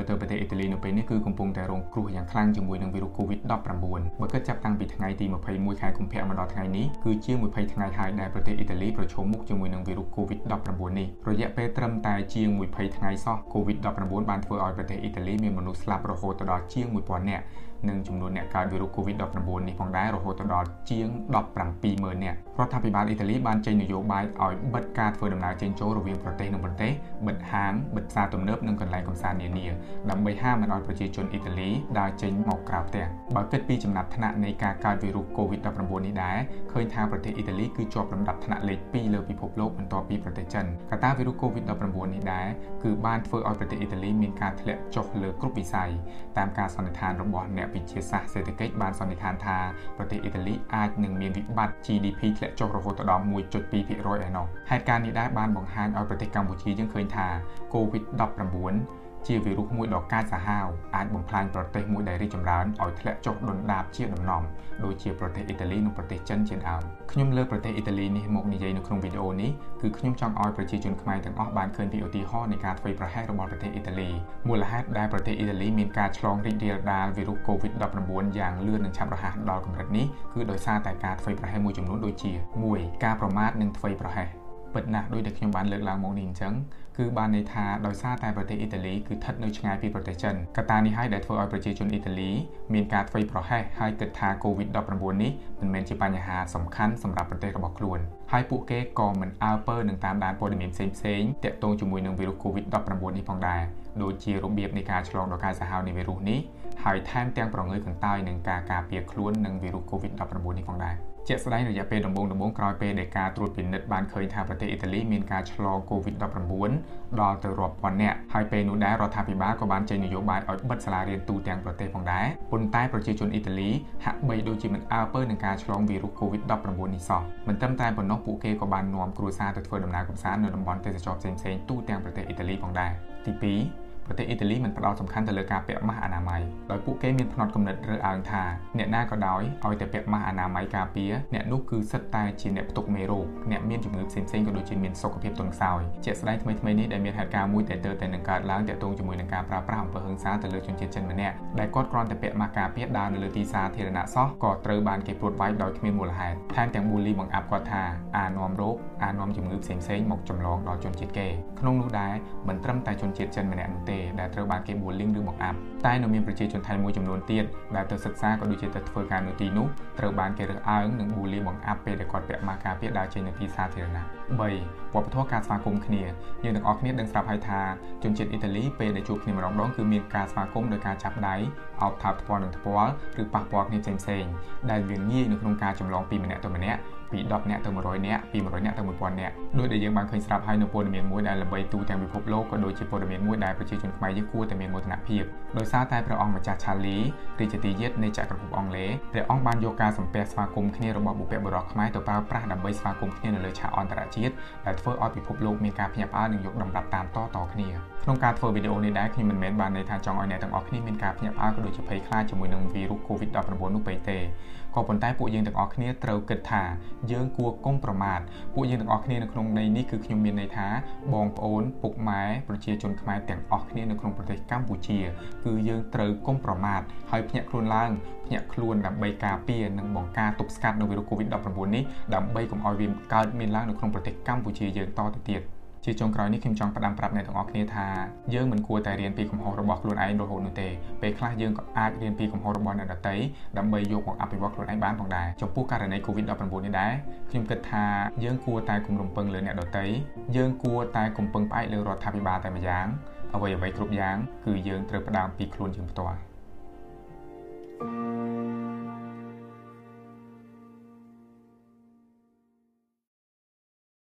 មើលទៅប្រទេសអ៊ីតាលីនៅពេលនេះគឺកំពុងតែរងគ្រោះយ៉ាងខ្លាំងជាមួយនឹងវីរុស COVID-19 បើគិតចាប់តាំងពីថ្ងៃទី21ខែកុម្ភៈមកដល់ថ្ងៃនេះគឺជា20ថ្ងៃហើយដែលប្រទេសអ៊ីតាលីប្រឈមមុខជាមួយនឹងវីរុស COVID-19 នេះរយៈពេលត្រឹមតែជាង20ថ្ងៃសោះ COVID-19 បានធ្វើឲ្យប្រទេសអ៊ីតាលីមានមនុស្សស្លាប់រហូតដល់ជាង1000នាក់និងចំនួនអ្នកកើតវីរុស COVID-19 នេះផងដែររហូតដល់ជាង170,000នាក់រដ្ឋាភិបាលអ៊ីតាលីបានចេញនយោបាយឲ្យបិទការធ្វើដំណើរចេញចូលរវាងប្រទេសនិងប្រទេសបិទហាងបិទផ្សារទំនើបនិងកន្លែងកម្សាន្តនានាដើម្បីហាមមិនឲ្យប្រជាជនអ៊ីតាលីដើរចេញមកក្រៅផ្ទះបើគិតពីចំណាត់ថ្នាក់នៃការកើតវីរុស COVID-19 នេះដែរឃើញថាប្រទេសអ៊ីតាលីគឺជាប់លំដាប់ថ្នាក់លេខ2លើពិភពលោកបន្ទាប់ពីប្រទេសចិនកត្តាវីរុស COVID-19 នេះដែរគឺបានធ្វើឲ្យប្រទេសអ៊ីតាលីមានការធ្លាក់ចុះលើគ្រប់វិស័យតាមការសន្និដ្ឋានរបស់អ្នកវិទ្យាសាស្ត្រសេដ្ឋកិច្ចបានសន្និដ្ឋានថាប្រទេសអ៊ីតាលីអាចនឹងមានវិបត្តិ GDP ធ្លាក់ចុះរហូតដល់1.2%ឯណោះហេតុការណ៍នេះដែរបានបង្ហាញឲ្យប្រទេសកម្ពុជាយើងឃើញថា COVID-19 ជាវីរុសមួយដ៏កាចសាហាវអាចបំផ្លាញប្រទេសមួយដែលរីកចម្រើនឲ្យធ្លាក់ចុះដុនដាបជាដំណំដូចជាប្រទេសអ៊ីតាលីនិងប្រទេសចិនជាដើមខ្ញុំលើកប្រទេសអ៊ីតាលីនេះមកនិយាយនៅក្នុងវីដេអូនេះគឺខ្ញុំចង់ឲ្យប្រជាជនខ្មែរទាំងអស់បានឃើញពីឧទាហរណ៍នៃការធ្វើប្រហែសរបស់ប្រទេសអ៊ីតាលីមូលហេតុដែលប្រទេសអ៊ីតាលីមានការឆ្លងរីករាលដាលវីរុស COVID-19 យ៉ាងលឿននិងឆាប់រហ័សដល់កម្រិតនេះគឺដោយសារតែការធ្វើប្រហែសមួយចំនួនដូចជា1ការប្រមាថនិងធ្វើប្រហែសពិតណាស់ដោយដែលខ្ញុំបានលើកឡើងមកនេះអញ្ចឹង គឺបានន័យថាដោយសារតែប្រទេសអ៊ីតាលីគឺស្ថិតនៅឆ្ងាយពីប្រទេសចិនកត្តានេះហើយដែលធ្វើឲ្យប្រជាជនអ៊ីតាលីមានការធ្វើប្រហែសហើយគិតថា COVID-19 នេះមិនមែនជាបញ្ហាសំខាន់សម្រាប់ប្រទេសរបស់ខ្លួនហើយពួកគេក៏មិនអើពើនឹងតាមដានព័ត៌មានផ្សេងផ្សេងទាក់ទងជាមួយនឹងវីរុស COVID-19 នេះផងដែរដូចជារបៀបនៃការឆ្លងដ៏កាចសាហាវនៃវីរុសនេះហើយថែមទាំងប្រងើយកន្តើយនឹងការការពារខ្លួននឹងវីរុស COVID-19 នេះផងដែរជាក់ស្ដែងរយៈពេលដំបូងដំបូងក្រោយពេលដែលការត្រួតពិនិត្យបានឃើញថាប្រទេសអ៊ីតាលីមានការឆ្លង COVID-19 ដល់ទៅរាប់ពាន់នាក់ហើយពេលនោះដែររដ្ឋាភិបាលក៏បានចេញនយោបាយឲ្យបិទសាលារៀនទូទាំងប្រទេសផងដែរប៉ុន្តែប្រជាជនអ៊ីតាលីហាក់បីដូចជាមិនអើពើនឹងការឆ្លងវីរុស COVID-19 នេះសោះមិនត្រឹមតែប៉ុណ្ណោះពួកគេក៏បាននាំគ្រួសារទៅធ្វើដំណើរកម្សាន្តនៅតំបន់ទេសចរផ្សេងៗទូទាំងប្រទេសអ៊ីតាលីផងដែរទី2 ប្រទេសអ៊ីតាលីមិនផ្ដោតសំខាន់ទៅលើការពាក់ម៉ាស់អនាម័យដោយពួកគេមានផ្នត់គំនិតរើសអើងថាអ្នកណាក៏ដោយឲ្យតែពាក់ម៉ាស់អនាម័យការពារអ្នកនោះគឺសិតតែជាអ្នកផ្ទុកមេរោគអ្នកមានជំងឺផ្សេងៗក៏ដូចជាមានសុខភាពទន់ខ្សោយជាក់ស្ដែងថ្មីៗនេះដែលមានហេតុការណ៍មួយដែលទៅតែនឹងកើតឡើងទាក់ទងជាមួយនឹងការប្រើប្រាស់អំពើហិង្សាទៅលើជនជាតិចិនម្នាក់ដែលគាត់គ្រាន់តែពាក់ម៉ាស់ការពារដើរនៅលើទីសាធារណៈសោះក៏ត្រូវបានគេព្រួតវាយដោយគ្មានមូលហេតុថែមទាំងប៊ូលីបង្អាប់គាត់ថាអានាំរោគ អានាំជំងឺផ្សេងៗមកចម្លងដល់ជនជាតិគេក្នុងនោះដែរមិនត្រឹមតែជនជាតិចិនម្នាក់នោះទេដែលត្រូវបានគេ bullying ឬបង្អាប់តែនៅមានប្រជាជនថៃមួយចំនួនទៀតដែលទៅសិក្សាក៏ដូចជាទៅធ្វើការនៅទីនោះត្រូវបានគេរើសអើងនិង bully បង្អាប់ពេលដែលគាត់ពាក់ម៉ាស់ការពារដើរចេញនៅទីសាធារណៈ3វប្បធម៌ការស្វាគមន៍គ្នាយើងទាំងអស់គ្នាដឹងស្រាប់ហើយថាជនជាតិអ៊ីតាលីពេលដែលជួបគ្នាម្ដងដងគឺមានការស្វាគមន៍ដោយការចាប់ដៃអោបថើបថ្ពាល់នឹងថ្ពាល់ឬប៉ះពាល់គ្នាផ្សេងៗដែលវាងាយនៅក្នុងការចម្លងពីម្នាក់ទៅម្នាក់ ពី10នាក់ទៅ100នាក់ពី100នាក់ទៅ1000នាក់ដោយដែលយើងបានឃើញស្រាប់ហើយនៅព័ត៌មានមួយដែលល្បីទូទាំងពិភពលោកក៏ដូចជាព័ត៌មានមួយដែលប្រជាជនខ្មែរយើងគួរតែមានមោទនភាពដោយសារតែព្រះអង្គម្ចាស់ឆាលីរាជទាយាទនៃចក្រភពអង់គ្លេសព្រះអង្គបានយកការសំពះស្វាគមន៍គ្នារបស់បុព្វបុរសខ្មែរទៅប្រើប្រាស់ដើម្បីស្វាគមន៍គ្នានៅលើឆាកអន្តរជាតិដែលធ្វើឲ្យពិភពលោកមានការភ្ញាក់ផ្អើលនិងយកដំណាប់តាមតតគ្នាក្នុងការធ្វើវីដេអូនេះដែរខ្ញុំមិនមែនបានន័យថាចង់ឲ្យអ្នកទាំងអស់គ្នាមានការភ្ញាក់ផ្អើលក៏ដូចជាភ័យខ្លាចជាមួយនឹងវីរុស COVID-19 នោះពេកទេក៏ប៉ុន្តែពួកយើងទាំងអស់គ្នាត្រូវគិតថាយើងគួរកុំប្រមាថពួកយើងទាំងអស់គ្នានៅក្នុងន័យនេះគឺខ្ញុំមានន័យថាបងប្អូនពុកម៉ែប្រជាជនខ្មែរទាំងអស់គ្នានៅក្នុងប្រទេសកម្ពុជា គឺយើងត្រូវកុំប្រមាថហើយភ្ញាក់ខ្លួនឡើងភ្ញាក់ខ្លួនដើម្បីការពារនិងបង្ការទប់ស្កាត់នៅវីរុស COVID-19 នេះដើម្បីកុំឲ្យវាកើតមានឡើងនៅក្នុងប្រទេសកម្ពុជាយើងតទៅទៀត ជាចុងក្រោយនេះខ្ញុំចង់ផ្ដាំប្រាប់អ្នកទាំងអស់គ្នាថាយើងមិនគួរតែរៀនពីកំហុសរបស់ខ្លួនឯងរហូតនោះទេពេលខ្លះយើងក៏អាចរៀនពីកំហុសរបស់អ្នកដទៃដើម្បីយកមកអភិវឌ្ឍខ្លួនឯងបានផងដែរចំពោះករណី COVID-19 នេះដែរខ្ញុំគិតថាយើងគួរតែគំរំពឹងលើអ្នកដទៃយើងគួរតែគំពឹងផ្អែកលើរដ្ឋាភិបាលតែម្យ៉ាងអ្វីអ្វីគ្រប់យ៉ាង គឺយើងត្រូវផ្ដើមពីខ្លួនយើងផ្ទាល់ thank you